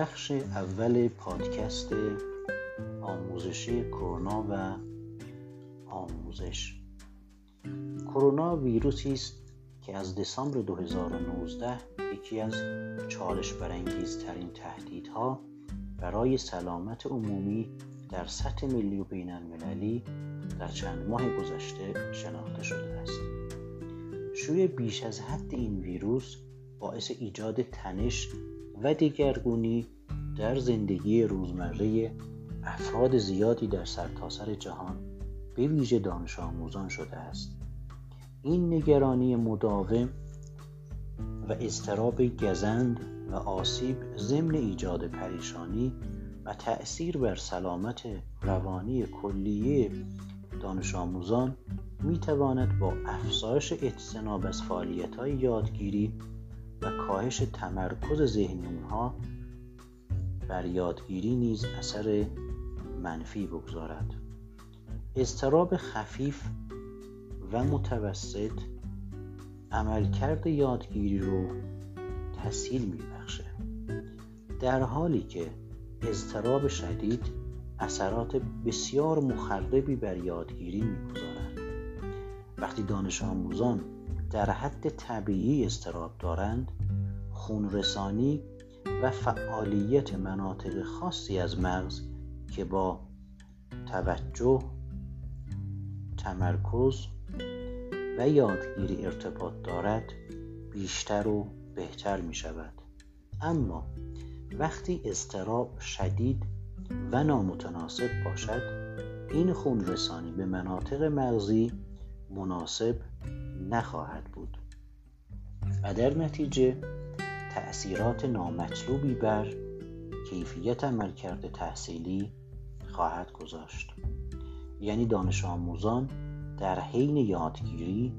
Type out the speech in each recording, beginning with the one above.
بخش اول پادکست آموزشی کرونا و آموزش. کرونا ویروسی است که از دسامبر 2019 یکی از چالش برانگیزترین تهدیدها برای سلامت عمومی در سطح ملی و بین المللی در چند ماه گذشته شناخته شده است. شوی بیش از حد این ویروس باعث ایجاد تنش و دیگرگونی در زندگی روزمره افراد زیادی در سرتاسر جهان به ویژه دانش آموزان شده است. این نگرانی مداوم و اضطراب گزند و آسیب ضمن ایجاد پریشانی و تأثیر بر سلامت روانی کلیه دانش آموزان می تواند با افزایش اجتناب از فعالیت های یادگیری و کاهش تمرکز ذهنی اونها بر یادگیری نیز اثر منفی بگذارد. اضطراب خفیف و متوسط عملکرد یادگیری رو تسهیل میبخشه. در حالی که اضطراب شدید اثرات بسیار مخربی بر یادگیری می‌گذارد. وقتی دانش آموزان در حد طبیعی استراب دارند خونرسانی و فعالیت مناطق خاصی از مغز که با توجه تمرکز و یادگیری ارتباط دارد بیشتر و بهتر می شود. اما وقتی استراب شدید و نامتناسب باشد این خون رسانی به مناطق مغزی مناسب نخواهد بود. و در نتیجه تأثیرات نامطلوبی بر کیفیت عملکرد تحصیلی خواهد گذاشت. یعنی دانش آموزان در حین یادگیری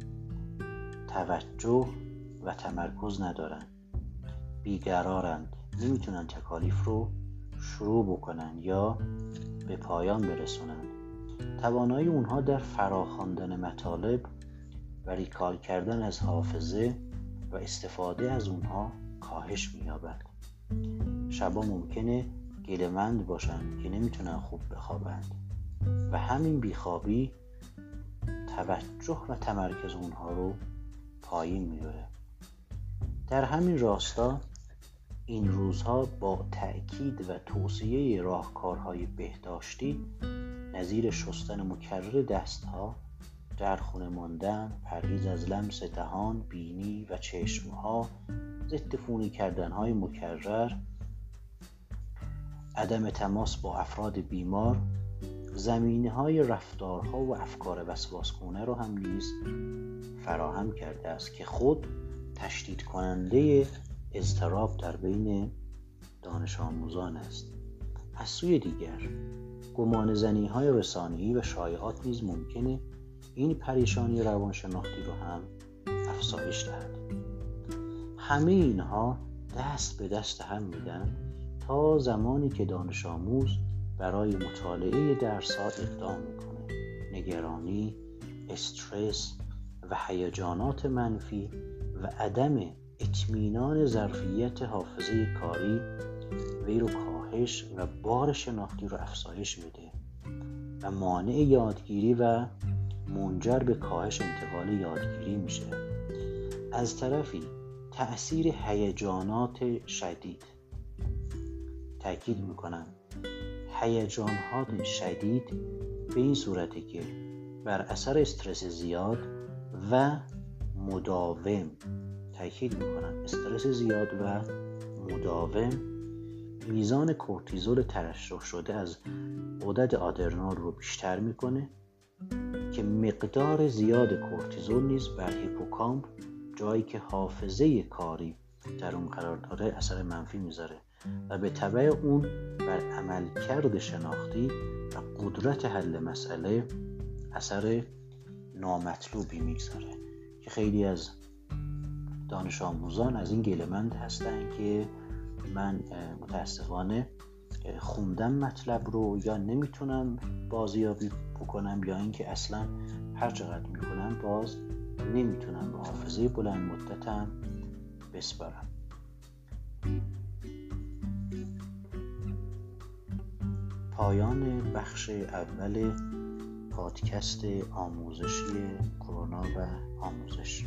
توجه و تمرکز ندارند. بیقرارند. نمی‌تونن تکالیف رو شروع بکنن یا به پایان برسونند توانایی اونها در فراخواندن مطالب و ریکال کردن از حافظه و استفاده از اونها کاهش مییابد. شبا ممکنه گلمند باشند که نمی‌تونن خوب بخوابند. و همین بیخوابی توجه و تمرکز اونها رو پایین می‌بره در همین راستا این روزها با تأکید و توصیه راهکارهای بهداشتی نظیر شستن مکرر دستها در خونه ماندن پرهیز از لمس دهان بینی و چشمها ضد فونی کردنهای مکرر عدم تماس با افراد بیمار زمینه های رفتارها و افکار وسواسگونه رو هم نیز فراهم کرده است که خود تشدید کننده اضطراب در بین دانش آموزان است. از سوی دیگر گمان زنی های رسانه‌ای و شایعات نیز ممکنه این پریشانی روانشناختی رو هم افزایش دهد. همه اینها دست به دست هم میدن تا زمانی که دانش آموز برای مطالعه درس ها اقدام می‌کنه. نگرانی استرس و هیجانات منفی و عدم اطمینان ظرفیت حافظه کاری وی رو کاهش و بار شناختی رو افزایش میده و مانع یادگیری و منجر به کاهش انتقال یادگیری میشه. از طرفی تأثیر هیجانات شدید. تاکید می‌کنم هیجانات شدید به این صورته که بر اثر استرس زیاد و مداوم تاکید می‌کنم استرس زیاد و مداوم میزان کورتیزول ترشح شده از غدد آدرنال رو بیشتر می‌کنه. که مقدار زیاد کورتیزول نیز بر هیپوکامپ جایی که حافظه کاری در اون قرار داره اثر منفی می‌ذاره و به طبع اون بر عملکرد شناختی و قدرت حل مسئله اثر نامطلوبی می‌گذاره که خیلی از دانش آموزان از این گلمند هستن که من متاسفانه خوندم مطلب رو یا نمی‌تونم بازیابی بکنم یا اینکه اصلا هر چقدر می‌کنم باز نمی‌تونم به حافظه بلند مدتم بسپارم. پایان بخش اول پادکست آموزشی کرونا و آموزش.